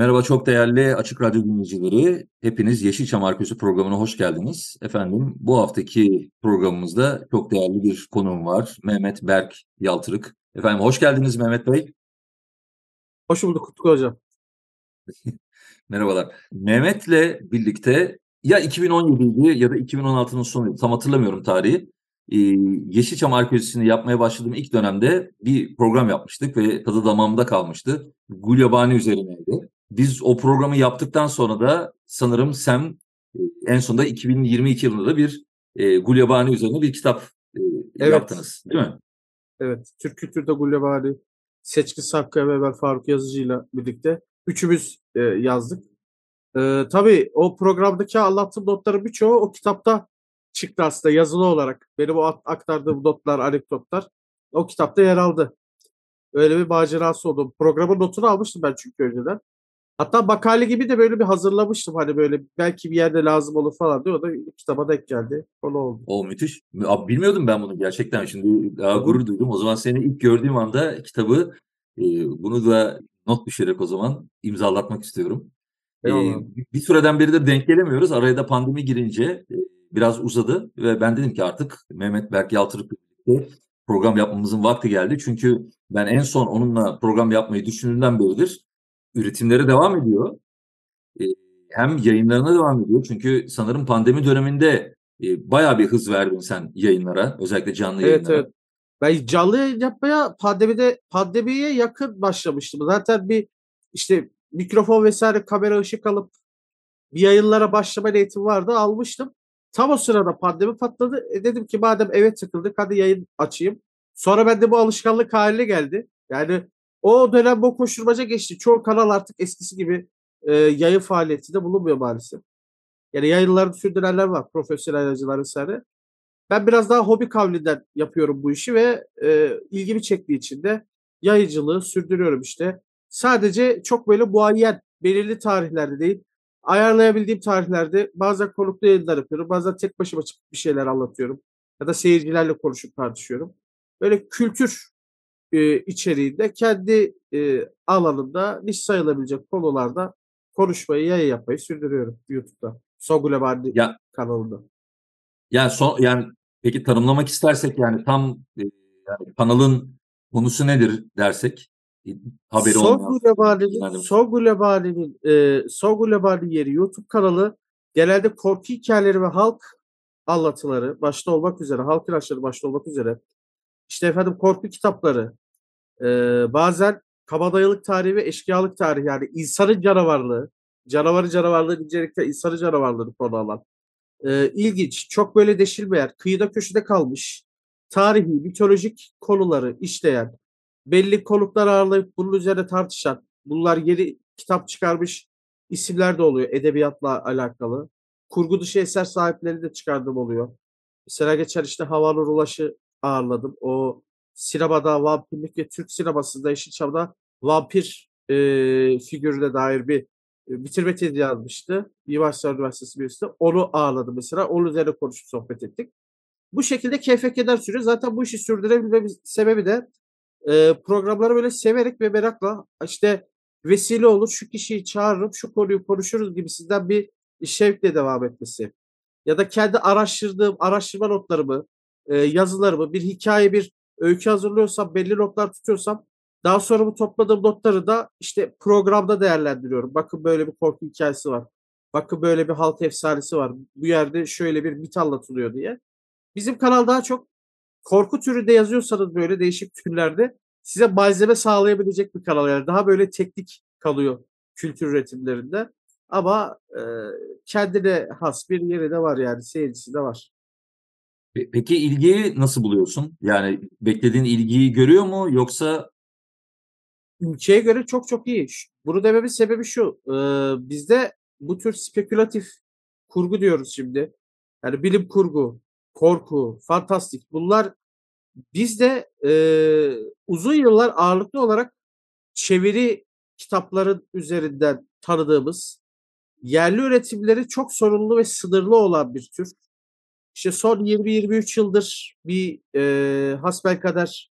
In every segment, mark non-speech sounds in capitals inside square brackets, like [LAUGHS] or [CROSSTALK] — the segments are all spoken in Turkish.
Merhaba çok değerli Açık Radyo dinleyicileri. Hepiniz Yeşilçam Arkeosu programına hoş geldiniz. Efendim bu haftaki programımızda çok değerli bir konuğum var. Mehmet Berk Yaltırık. Efendim hoş geldiniz Mehmet Bey. Hoş bulduk Utku Hocam. [LAUGHS] Merhabalar. Mehmet'le birlikte ya 2017'ydi ya da 2016'nın sonuydu. Tam hatırlamıyorum tarihi. Ee, Yeşilçam Arkeolojisi'ni yapmaya başladığım ilk dönemde bir program yapmıştık ve tadı damağımda kalmıştı. Gulyabani üzerineydi. Biz o programı yaptıktan sonra da sanırım Sem e, en sonunda 2022 yılında da bir e, Gulyabani üzerine bir kitap e, Evet. yaptınız değil mi? Evet. Türk Kültür'de Gulyabani, Seçkin Sakkaya ve ben Faruk Yazıcı'yla birlikte üçümüz e, yazdık. E, tabii o programdaki anlattığım notların birçoğu o kitapta çıktı aslında yazılı olarak. Benim o aktardığım notlar, anekdotlar o kitapta yer aldı. Öyle bir macerası oldu. Programın notunu almıştım ben çünkü önceden. Hatta makale gibi de böyle bir hazırlamıştım. Hani böyle belki bir yerde lazım olur falan diye. O da kitaba denk geldi. Konu oldu. O müthiş. Abi bilmiyordum ben bunu gerçekten. Şimdi daha gurur duydum. O zaman seni ilk gördüğüm anda kitabı e, bunu da not düşerek o zaman imzalatmak istiyorum. E, Eyvallah. bir süreden beri de denk gelemiyoruz. Araya da pandemi girince e, biraz uzadı ve ben dedim ki artık Mehmet Berk Yaltırık'la program yapmamızın vakti geldi. Çünkü ben en son onunla program yapmayı düşündüğümden beridir üretimleri devam ediyor. E, hem yayınlarına devam ediyor. Çünkü sanırım pandemi döneminde e, bayağı bir hız verdin sen yayınlara. Özellikle canlı Evet yayınlara. evet. Ben canlı yayın yapmaya pandemide pandemiye yakın başlamıştım. Zaten bir işte mikrofon vesaire kamera ışık alıp bir yayınlara başlama niyetim vardı almıştım. Tam o sırada pandemi patladı. E dedim ki madem eve tıkıldık hadi yayın açayım. Sonra bende bu alışkanlık haline geldi. Yani o dönem bu koşturmaca geçti. Çoğu kanal artık eskisi gibi e, yayın faaliyetinde bulunmuyor maalesef. Yani yayınlarını sürdürenler var. Profesyonel yayıncılar vesaire. Ben biraz daha hobi kavlinden yapıyorum bu işi ve e, ilgimi çektiği için de yayıncılığı sürdürüyorum işte. Sadece çok böyle muayyen, belirli tarihlerde değil, ayarlayabildiğim tarihlerde bazen konuklu yayınlar yapıyorum, bazen tek başıma çıkıp bir şeyler anlatıyorum ya da seyircilerle konuşup tartışıyorum. Böyle kültür e, içeriğinde kendi e, alanımda niş sayılabilecek konularda konuşmayı, yayın yapmayı sürdürüyorum YouTube'da. Sogule Bandi Ya kanalında. yani son yani peki tanımlamak istersek yani tam e, yani kanalın konusu nedir dersek e, haberi Son olmayan dinleyenlerimiz- Son Gulyabani'nin e, Son Gulyabani yeri YouTube kanalı genelde korku hikayeleri ve halk anlatıları başta olmak üzere, halk ilaçları başta olmak üzere işte efendim korku kitapları e, bazen kabadayılık tarihi ve eşkıyalık tarihi yani insanın canavarlığı, canavarı canavarlığı incelikte insanın canavarlığını konu alan e, ilginç, çok böyle deşilmeyen, kıyıda köşede kalmış tarihi, mitolojik konuları işleyen belli konuklar ağırlayıp bunun üzerine tartışan, bunlar yeni kitap çıkarmış isimler de oluyor edebiyatla alakalı. Kurgu dışı eser sahipleri de çıkardığım oluyor. Mesela geçen işte Havanur Ulaş'ı ağırladım. O sinemada vampirlik ve Türk sinemasında Yeşilçam'da vampir e, figürüne dair bir e, bitirme tezi yazmıştı. Mimar Sinan Üniversitesi Üniversitesi. Onu ağırladım mesela. Onun üzerine konuşup sohbet ettik. Bu şekilde keyfe keder sürüyor. Zaten bu işi sürdürebilmemin sebebi de e, programları böyle severek ve merakla işte vesile olur şu kişiyi çağırırım şu konuyu konuşuruz gibisinden bir şevkle devam etmesi. Ya da kendi araştırdığım araştırma notlarımı, e, yazılarımı, bir hikaye, bir öykü hazırlıyorsam, belli notlar tutuyorsam daha sonra bu topladığım notları da işte programda değerlendiriyorum. Bakın böyle bir korku hikayesi var. Bakın böyle bir halk efsanesi var. Bu yerde şöyle bir mit anlatılıyor diye. Bizim kanal daha çok korku türünde yazıyorsanız böyle değişik türlerde size malzeme sağlayabilecek bir kanal. Yani daha böyle teknik kalıyor kültür üretimlerinde. Ama e, kendine has bir yeri de var yani seyircisi de var. Pe- Peki ilgiyi nasıl buluyorsun? Yani beklediğin ilgiyi görüyor mu yoksa ülkeye göre çok çok iyi. Bunu dememin sebebi şu. Bizde bu tür spekülatif kurgu diyoruz şimdi. Yani bilim kurgu, korku, fantastik bunlar bizde uzun yıllar ağırlıklı olarak çeviri kitapların üzerinden tanıdığımız yerli üretimleri çok sorunlu ve sınırlı olan bir tür. İşte son 20-23 yıldır bir e, hasbelkader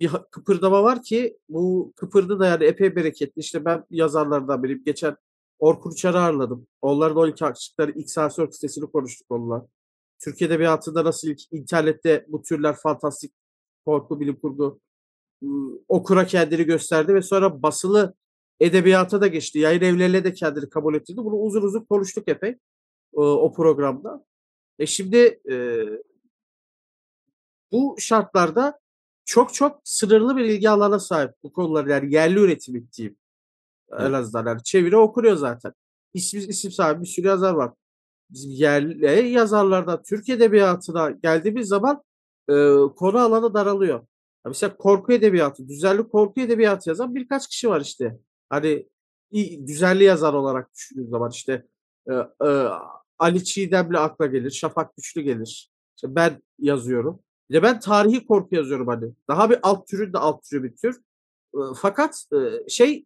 bir kıpırdama var ki bu kıpırdı da yani epey bereketli. İşte ben yazarlardan biriyim. Geçen Orkun Uçar'ı ağırladım. Onların 12 açıkları X Sensör sitesini konuştuk onunla. Türkiye'de bir hayatında nasıl ilk internette bu türler fantastik korku, bilim kurgu okura kendini gösterdi ve sonra basılı edebiyata da geçti. Yayın evlerine de kendini kabul ettirdi. Bunu uzun uzun konuştuk epey o programda. E şimdi e, bu şartlarda çok çok sınırlı bir ilgi alanına sahip bu konular yani yerli üretim diyeyim. Evet. En azından yani çeviri okunuyor zaten. İsim, isim sahibi bir sürü yazar var. Bizim yerli yazarlardan Türk edebiyatına geldiğimiz zaman e, konu alanı daralıyor. Mesela korku edebiyatı, düzenli korku edebiyatı yazan birkaç kişi var işte. Hani düzenli yazar olarak düşündüğün zaman işte e, e, Ali Çiğdemli akla gelir, Şafak Güçlü gelir. İşte ben yazıyorum. Bir de ben tarihi korku yazıyorum hani. Daha bir alt türün de alt türü bir tür. E, fakat e, şey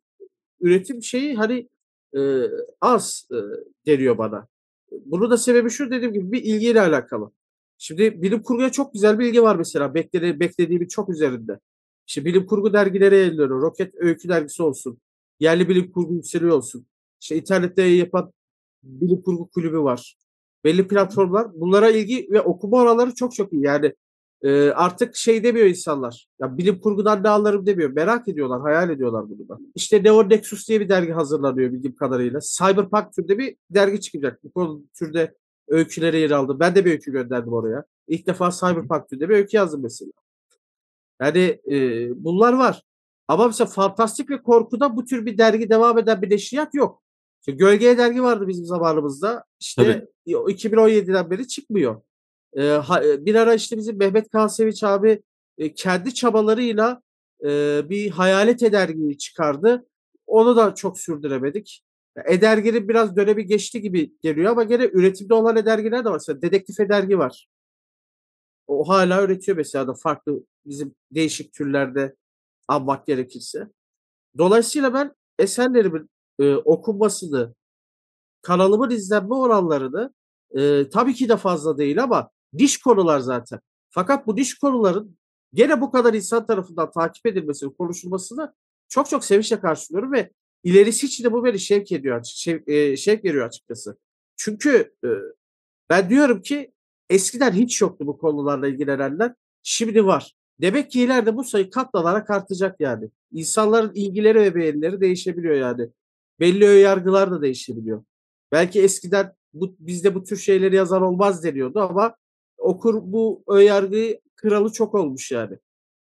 üretim şeyi hani e, az e, geliyor bana. Bunu da sebebi şu dediğim gibi bir ilgiyle alakalı. Şimdi bilim kurguya çok güzel bir ilgi var mesela. Bekledi, beklediğimin çok üzerinde. İşte bilim kurgu dergileri yayınlıyor. Roket Öykü dergisi olsun. Yerli bilim kurgu yükseliyor olsun. İşte internette yapan bilim kurgu kulübü var. Belli platformlar. Bunlara ilgi ve okuma oranları çok çok iyi. Yani e, artık şey demiyor insanlar. Ya bilim kurgudan ne anlarım demiyor. Merak ediyorlar, hayal ediyorlar bunu da. İşte Neo Nexus diye bir dergi hazırlanıyor bildiğim kadarıyla. Cyberpunk türde bir dergi çıkacak. Bu konu türde öykülere yer aldı. Ben de bir öykü gönderdim oraya. İlk defa Cyberpunk türde bir öykü yazdım mesela. Yani e, bunlar var. Ama mesela fantastik ve korkuda bu tür bir dergi devam eden bir neşriyat yok. İşte Gölgeye dergi vardı bizim zamanımızda. İşte Tabii. 2017'den beri çıkmıyor. Ee, bir ara işte bizim Mehmet Kaseviç abi e, kendi çabalarıyla e, bir hayalet edergiyi çıkardı. Onu da çok sürdüremedik. Edergi'nin biraz dönemi geçti gibi geliyor ama gene üretimde olan edergiler de var. Mesela dedektif edergi var. O hala üretiyor mesela da farklı bizim değişik türlerde almak gerekirse. Dolayısıyla ben eserlerimin e, okunmasını, kanalımın izlenme oranlarını e, tabii ki de fazla değil ama diş konular zaten. Fakat bu diş konuların gene bu kadar insan tarafından takip edilmesini, konuşulmasını çok çok sevinçle karşılıyorum ve ilerisi için de bu beni şevk ediyor, şevk, e, şevk veriyor açıkçası. Çünkü e, ben diyorum ki eskiden hiç yoktu bu konularla ilgilenenler. Şimdi var. Demek ki ileride bu sayı katlanarak artacak yani. İnsanların ilgileri ve beğenileri değişebiliyor yani. Belli yargılar da değişebiliyor. Belki eskiden bu, bizde bu tür şeyleri yazar olmaz deniyordu ama okur bu önyargıyı kralı çok olmuş yani.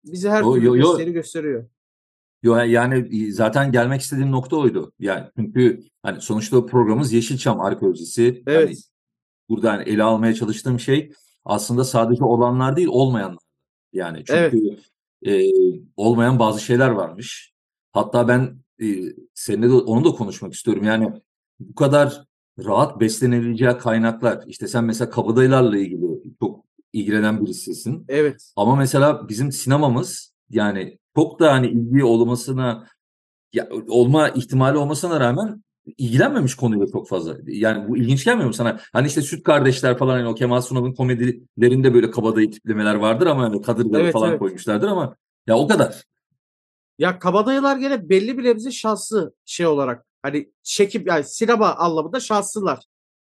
Bize her türlü yo, gösteri gösteriyor. Yo, yani zaten gelmek istediğim nokta oydu. Yani çünkü hani sonuçta programımız Yeşilçam arkeolojisi. Evet. Yani burada hani ele almaya çalıştığım şey aslında sadece olanlar değil olmayanlar. Yani çünkü evet. e, olmayan bazı şeyler varmış. Hatta ben e, seninle de onu da konuşmak istiyorum. Yani bu kadar rahat beslenebileceği kaynaklar. İşte sen mesela kabadayılarla ilgili çok ilgilenen birisisin. Evet. Ama mesela bizim sinemamız yani çok da hani ilgi olmasına ya, olma ihtimali olmasına rağmen ilgilenmemiş konuyla çok fazla. Yani bu ilginç gelmiyor mu sana? Hani işte Süt Kardeşler falan hani o Kemal Sunal'ın komedilerinde böyle kabadayı tiplemeler vardır ama hani kadırgalı evet, falan evet. koymuşlardır ama ya o kadar. Ya kabadayılar gene belli bir nebze şanslı şey olarak. Hani çekip yani sinema anlamında şanslılar.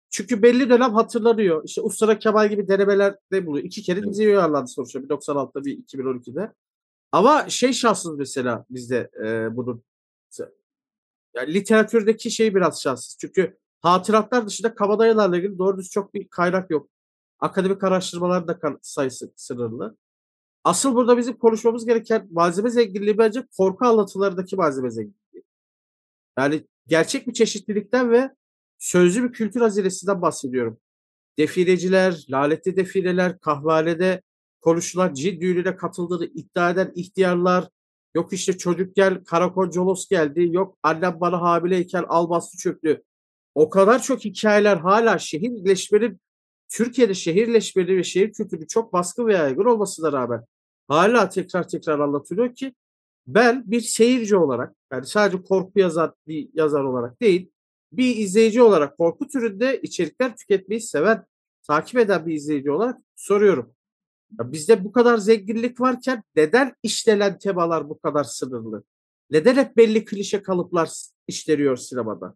Çünkü belli dönem hatırlanıyor. İşte Ustara Kemal gibi denemeler de buluyor. İki kere evet. uyarlandı sonuçta. Bir 96'da bir 2012'de. Ama şey şanssız mesela bizde e, bunun yani literatürdeki şey biraz şanssız. Çünkü hatıratlar dışında kabadayılarla ilgili doğru düz çok bir kaynak yok. Akademik araştırmalar da sayısı sınırlı. Asıl burada bizim konuşmamız gereken malzeme zenginliği bence korku anlatılarındaki malzeme zenginliği. Yani gerçek bir çeşitlilikten ve sözlü bir kültür hazinesinden bahsediyorum. Defileciler, lanetli defileler, kahvehanede konuşulan cin düğününe katıldığını iddia eden ihtiyarlar, Yok işte çocuk gel karakol colos geldi. Yok annem bana hamileyken al bastı çöktü. O kadar çok hikayeler hala şehirleşmenin Türkiye'de şehirleşmeli ve şehir kültürü çok baskın ve yaygın olmasına rağmen hala tekrar tekrar anlatılıyor ki ben bir seyirci olarak yani sadece korku yazar bir yazar olarak değil bir izleyici olarak korku türünde içerikler tüketmeyi seven takip eden bir izleyici olarak soruyorum. Ya bizde bu kadar zenginlik varken neden işlenen temalar bu kadar sınırlı? Neden hep belli klişe kalıplar işleniyor sinemada?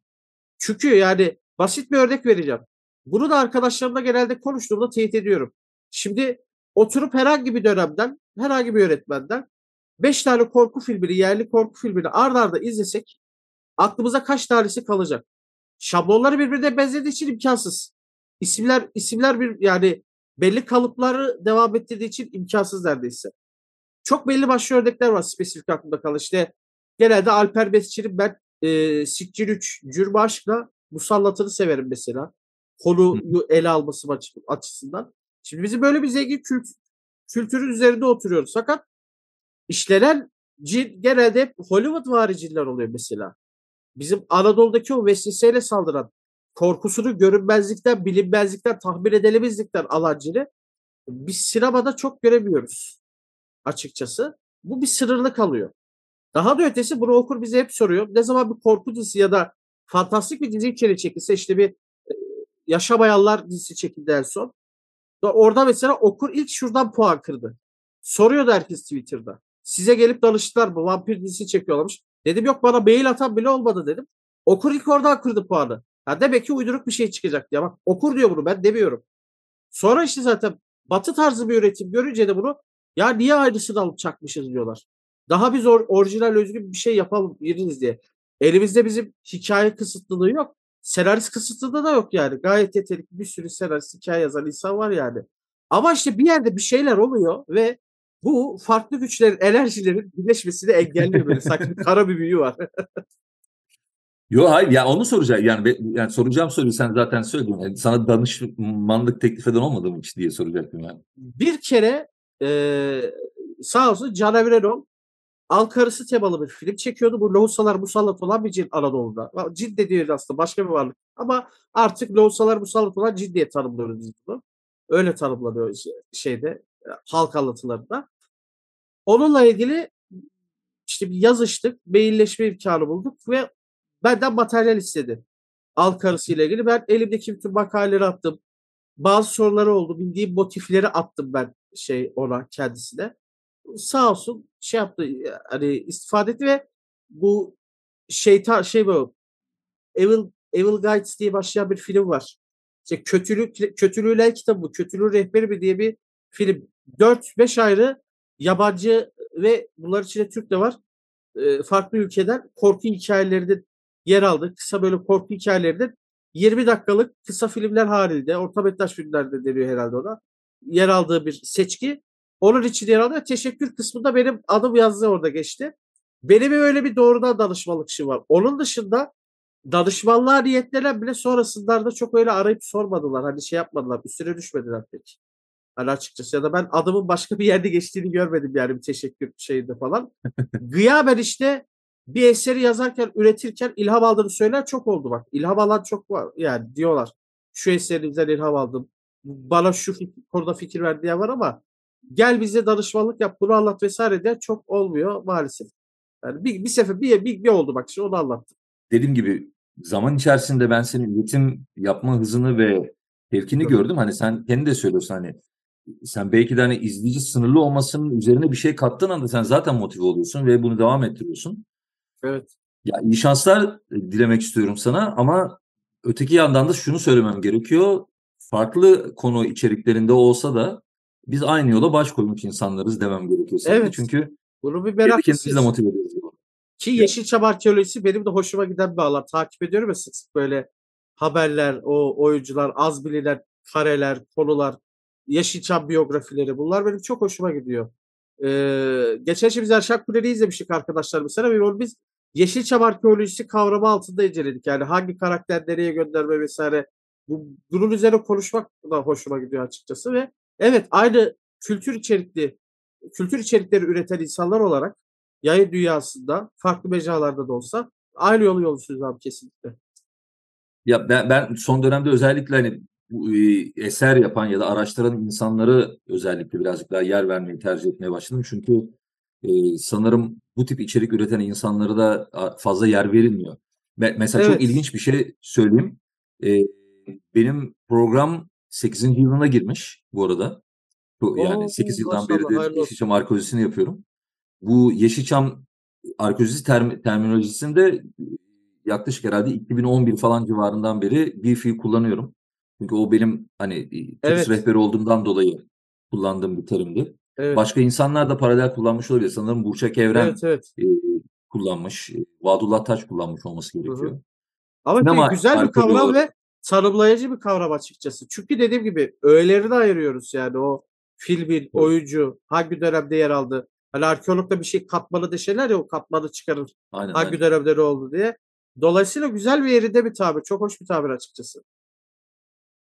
Çünkü yani basit bir örnek vereceğim. Bunu da arkadaşlarımla genelde konuştuğumda teyit ediyorum. Şimdi oturup herhangi bir dönemden, herhangi bir yönetmenden 5 tane korku filmini, yerli korku filmini ard arda izlesek aklımıza kaç tanesi kalacak? Şablonları birbirine benzediği için imkansız. İsimler isimler bir yani belli kalıpları devam ettirdiği için imkansız neredeyse. Çok belli başlı örnekler var spesifik aklımda kalan. İşte genelde Alper Besçi'nin ben e, Sikcin 3 Cürme Aşk'la Musallat'ını severim mesela. Konuyu ele alması açısından. Şimdi bizim böyle bir zengin kült, kültürün üzerinde oturuyoruz. Fakat işlenen cin genelde Hollywood vari cinler oluyor mesela. Bizim Anadolu'daki o vesveseyle saldıran korkusunu görünmezlikten, bilinmezlikten, tahmin edilemezlikten alan cini biz sinemada çok göremiyoruz açıkçası. Bu bir sınırlı kalıyor. Daha da ötesi bunu okur bize hep soruyor. Ne zaman bir korku dizisi ya da fantastik bir dizi içeri çekilse işte bir e, Yaşamayanlar dizisi çekildi en son. Orada mesela okur ilk şuradan puan kırdı. Soruyordu herkes Twitter'da. Size gelip danıştılar mı? Vampir dizisi çekiyorlarmış. Dedim yok bana mail atan bile olmadı dedim. Okur ilk oradan kırdı puanı. Ha demek ki uyduruk bir şey çıkacak diye. Bak okur diyor bunu ben demiyorum. Sonra işte zaten batı tarzı bir üretim görünce de bunu ya niye aynısını alıp çakmışız diyorlar. Daha biz or, orijinal özgün bir şey yapalım biriniz diye. Elimizde bizim hikaye kısıtlılığı yok. Senarist kısıtlılığı da yok yani. Gayet yetenekli bir sürü senarist hikaye yazan insan var yani. Ama işte bir yerde bir şeyler oluyor ve bu farklı güçlerin, enerjilerin birleşmesini engelliyor böyle. Sanki kara bir büyü var. [LAUGHS] Yok hayır ya onu soracağım yani, yani soracağım soruyu sen zaten söyledin. Yani sana danışmanlık teklif eden olmadı mı hiç diye soracaktım yani. Bir kere e, sağ olsun Can Evrenol Al Karısı temalı bir film çekiyordu. Bu Lohusalar Musallat olan bir cin Anadolu'da. Cin de değil aslında başka bir varlık. Ama artık Lohusalar Musallat olan cin diye tanımlıyoruz biz bunu. Öyle tanımlanıyor şeyde halk anlatılarında. Onunla ilgili işte bir yazıştık, mailleşme imkanı bulduk ve benden materyal istedi. Al karısı ile ilgili. Ben elimdeki bütün makaleleri attım. Bazı soruları oldu. Bildiğim motifleri attım ben şey ona kendisine. Sağ olsun şey yaptı hani istifade etti ve bu şeytan şey bu Evil Evil Guides diye başlayan bir film var. İşte kötülük kötülüğüyle kitabı, kötülüğün rehberi mi diye bir film. 4-5 ayrı yabancı ve bunlar içinde Türk de var. Farklı ülkeden korku hikayelerinde yer aldı. Kısa böyle korku hikayelerinde 20 dakikalık kısa filmler halinde, orta metraj filmlerde deniyor herhalde ona. Yer aldığı bir seçki. Onun için yer aldı. Teşekkür kısmında benim adım yazdı orada geçti. Benim öyle bir doğrudan danışmanlık işi var. Onun dışında danışmanlığa niyetlenen bile sonrasında çok öyle arayıp sormadılar. Hani şey yapmadılar. Üstüne düşmediler pek. Hani açıkçası ya da ben adımın başka bir yerde geçtiğini görmedim yani bir teşekkür şeyinde falan. [LAUGHS] Gıyaben işte bir eseri yazarken, üretirken ilham aldığını söyler çok oldu bak. İlham alan çok var yani diyorlar. Şu eserinizden ilham aldım. Bana şu konuda fikir ver diye var ama gel bize danışmanlık yap bunu anlat vesaire diye çok olmuyor maalesef. Yani bir, bir sefer bir, bir, bir oldu bak şimdi onu anlattım. Dediğim gibi zaman içerisinde ben senin üretim yapma hızını ve tepkini gördüm. Hani sen kendi de söylüyorsun hani sen belki de hani izleyici sınırlı olmasının üzerine bir şey kattığın anda sen zaten motive oluyorsun ve bunu devam ettiriyorsun. Evet. Ya iyi şanslar dilemek istiyorum sana ama öteki yandan da şunu söylemem gerekiyor. Farklı konu içeriklerinde olsa da biz aynı yola baş koymuş insanlarız demem gerekiyor. Evet. Çünkü bunu bir merak kendimizi de motive ediyoruz. Ki Yeşilçam arkeolojisi benim de hoşuma giden bir alan. Takip ediyorum ya sık sık böyle haberler, o oyuncular, az bilinen kareler, konular, Yeşilçam biyografileri bunlar benim çok hoşuma gidiyor. Ee, geçen şey biz Erşak Kuleli'yi izlemiştik arkadaşlar mesela ve onu biz Yeşilçam arkeolojisi kavramı altında inceledik. Yani hangi karakter nereye gönderme vesaire. Bu, bunun üzerine konuşmak da hoşuma gidiyor açıkçası ve evet aynı kültür içerikli kültür içerikleri üreten insanlar olarak yayın dünyasında farklı mecralarda da olsa aynı yolu yolcuyuz abi kesinlikle. Ya ben, ben son dönemde özellikle hani bu, e, eser yapan ya da araştıran insanları özellikle birazcık daha yer vermeyi tercih etmeye başladım. Çünkü e, sanırım bu tip içerik üreten insanlara da fazla yer verilmiyor. Me- mesela çok Evet. ilginç bir şey söyleyeyim. E, benim program 8. yılına girmiş bu arada. Bu, yani Oo, 8 yıldan beri de. Yeşilçam arkeolojisini yapıyorum. Bu Yeşilçam arkeolojisi term- terminolojisinde yaklaşık herhalde 2011 falan civarından beri bir fiil kullanıyorum. Çünkü o benim hani Evet. rehberi olduğumdan dolayı kullandığım bir terimdi. Evet. Başka insanlar da paralel kullanmış olabilir. Sanırım Burçak Evren Evet evet. e, kullanmış. Vadullah Taş kullanmış olması gerekiyor. Ama Sinema güzel bir kavram olarak- ve tanımlayıcı bir kavram açıkçası. Çünkü dediğim gibi öğelerini ayırıyoruz yani o filmin, oyuncu, hangi dönemde yer aldı. Hani arkeologda bir şey katmanı deşeler ya o katmanı çıkarır. Aynen, Hangi aynen. dönemde ne oldu diye. Dolayısıyla güzel bir yerinde bir tabir. Çok hoş bir tabir açıkçası.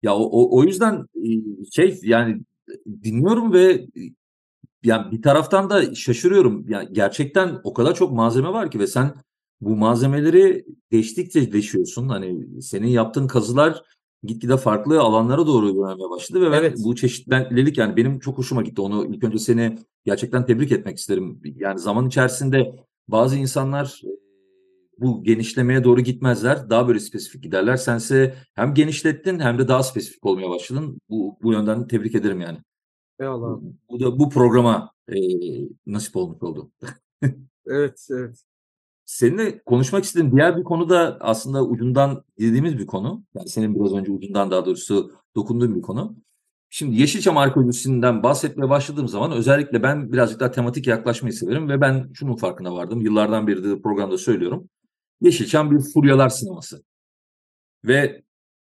Ya o, o, o yüzden e, şey yani dinliyorum ve e, yani bir taraftan da şaşırıyorum. Yani gerçekten o kadar çok malzeme var ki ve sen bu malzemeleri deştikçe deşiyorsun. Hani senin yaptığın kazılar gitgide farklı alanlara doğru yönelmeye başladı ve ben Evet. bu çeşitlilik yani benim çok hoşuma gitti. Onu ilk önce seni gerçekten tebrik etmek isterim. Yani zaman içerisinde bazı insanlar e, bu genişlemeye doğru gitmezler. Daha böyle spesifik giderler. Sense hem genişlettin hem de daha spesifik olmaya başladın. Bu, bu yönden tebrik ederim yani. Eyvallah. Bu da bu programa e, nasip olmuş oldu. [LAUGHS] Evet evet. Seninle konuşmak istediğim diğer bir konu da aslında ucundan dediğimiz bir konu. Yani senin biraz önce ucundan daha doğrusu dokunduğun bir konu. Şimdi Yeşilçam arkeolojisinden bahsetmeye başladığım zaman özellikle ben birazcık daha tematik yaklaşmayı severim ve ben şunun farkına vardım. Yıllardan beri de programda söylüyorum. Yeşilçam bir furyalar sineması. Ve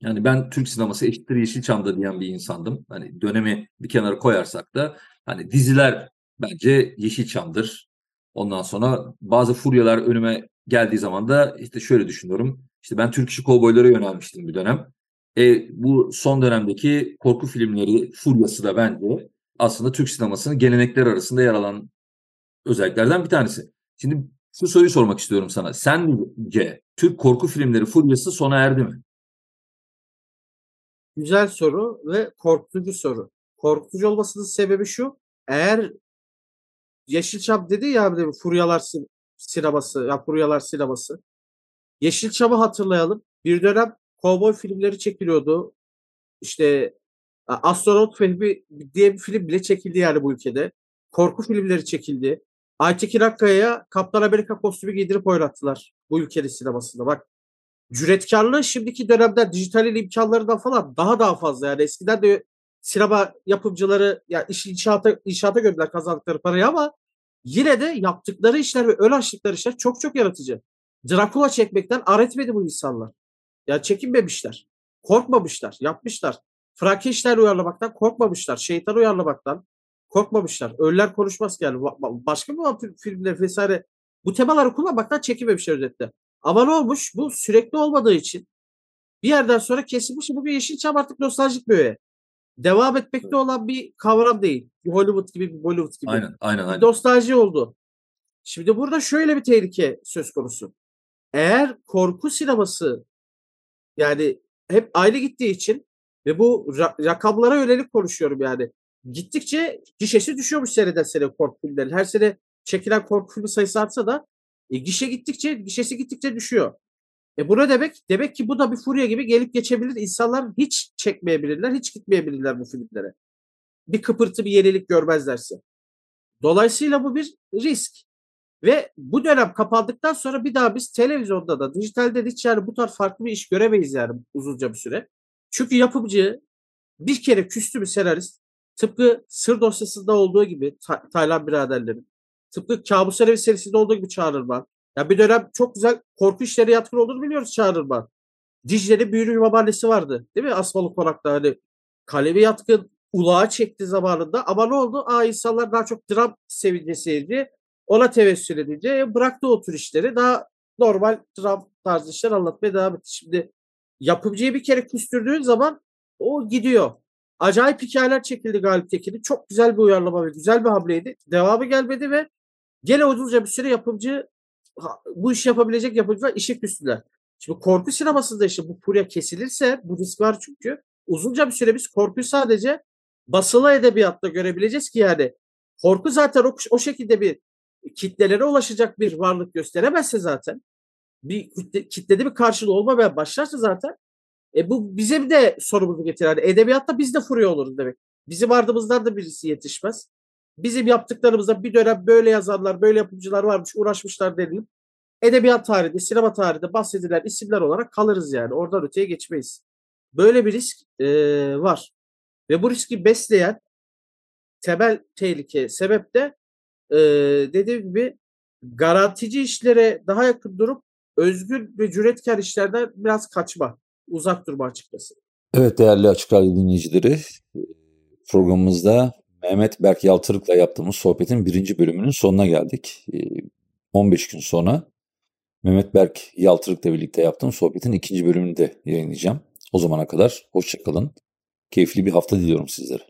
yani ben Türk sineması eşittir Yeşilçam'da diyen bir insandım. Hani dönemi bir kenara koyarsak da hani diziler bence Yeşilçam'dır. Ondan sonra bazı furyalar önüme geldiği zaman da işte şöyle düşünüyorum. İşte ben Türk işi kovboylara yönelmiştim bir dönem. E, bu son dönemdeki korku filmleri furyası da bence aslında Türk sinemasının gelenekleri arasında yer alan özelliklerden bir tanesi. Şimdi şu soruyu sormak istiyorum sana. Sence Türk korku filmleri furyası sona erdi mi? Güzel soru ve korkutucu soru. Korkutucu olmasının sebebi şu. Eğer Yeşilçam dedi ya abi de Furyalar sin- sineması, ya Furyalar sineması. Yeşilçam'ı hatırlayalım. Bir dönem kovboy filmleri çekiliyordu. İşte Astronot Fehmi diye bir film bile çekildi yani bu ülkede. Korku filmleri çekildi. Aytekin Akkaya'ya Kaptan Amerika kostümü giydirip oynattılar bu ülkenin sinemasında. Bak cüretkarlığı şimdiki dönemde dijitalin imkanlarından falan daha daha fazla. Yani eskiden de sinema yapımcıları ya iş inşaata, inşaata gördüler kazandıkları parayı ama yine de yaptıkları işler ve ön açtıkları işler çok çok yaratıcı. Drakula çekmekten ar etmedi bu insanlar. Ya çekinmemişler. Korkmamışlar. Yapmışlar. Frankenstein uyarlamaktan korkmamışlar. Şeytan uyarlamaktan korkmamışlar. Ölüler konuşmaz yani. Ba- ba- Başka vampir filmler vesaire bu temaları kullanmaktan çekinmemişler özetle. Ama ne olmuş? Bu sürekli olmadığı için bir yerden sonra kesilmiş. Bu bir Yeşilçam artık nostaljik bir öğe. Devam etmekte olan bir kavram değil. Bir Hollywood gibi, bir Bollywood gibi. Aynen, aynen, Bir aynen. nostalji oldu. Şimdi burada şöyle bir tehlike söz konusu. Eğer korku sineması yani hep aynı gittiği için ve bu ra- rakamlara yönelik konuşuyorum yani. Gittikçe gişesi düşüyormuş seneden sene korku filmlerin. Her sene çekilen korku filmi sayısı artsa da e, gişe gittikçe, gişesi gittikçe düşüyor. E bu ne demek? Demek ki bu da bir furya gibi gelip geçebilir. İnsanlar hiç çekmeyebilirler, hiç gitmeyebilirler bu filmlere. Bir kıpırtı, bir yenilik görmezlerse. Dolayısıyla bu bir risk. Ve bu dönem kapandıktan sonra bir daha biz televizyonda da dijitalde de hiç yani bu tarz farklı bir iş göremeyiz yani uzunca bir süre. Çünkü yapımcı bir kere küstü bir senarist tıpkı Sır dosyasında olduğu gibi Ta- Taylan biraderlerin tıpkı Kabus Evi serisinde olduğu gibi Çağrılman. Ya bir dönem çok güzel korku işleri yatkın olduğunu biliyoruz Çağrılman. Dicle'nin büyülü babaannesi vardı. Değil mi? Asmalı Konak'ta hani kalemi yatkın ulağa çekti zamanında ama ne oldu? Aa insanlar daha çok dram sevincesiydi. Ona tevessül edince bıraktı o tür işleri. Daha normal dram tarzı işler anlatmaya devam etti. Şimdi yapımcıyı bir kere küstürdüğün zaman o gidiyor. Acayip hikayeler çekildi Galip Tekin'in. Çok güzel bir uyarlama ve güzel bir hamleydi. Devamı gelmedi ve Gene uzunca bir süre yapımcı bu işi yapabilecek yapımcılar işe küstüler. Şimdi korku sinemasında işte bu furya kesilirse bu risk var çünkü uzunca bir süre biz korkuyu sadece basılı edebiyatta görebileceğiz ki yani korku zaten o, o şekilde bir kitlelere ulaşacak bir varlık gösteremezse zaten bir kitle, kitlede bir karşılığı olmaya başlarsa zaten e bu bize de sorumuzu getirir. Yani edebiyatta biz de furya oluruz demek. Bizim ardımızdan da birisi yetişmez. Bizim yaptıklarımızda bir dönem böyle yazarlar, böyle yapımcılar varmış, uğraşmışlar denilir. Edebiyat tarihinde, sinema tarihinde bahsedilen isimler olarak kalırız yani. Oradan öteye geçmeyiz. Böyle bir risk e, var. Ve bu riski besleyen temel tehlike, sebep de e, dediğim gibi garantici işlere daha yakın durup özgür ve cüretkar işlerden biraz kaçma, uzak durma açıkçası. Evet değerli Açık Radyo dinleyicileri, programımızda Mehmet Berk Yaltırık'la yaptığımız sohbetin birinci bölümünün sonuna geldik. 15 gün sonra Mehmet Berk Yaltırık'la birlikte yaptığım sohbetin ikinci bölümünü de yayınlayacağım. O zamana kadar hoşçakalın. Keyifli bir hafta diliyorum sizlere.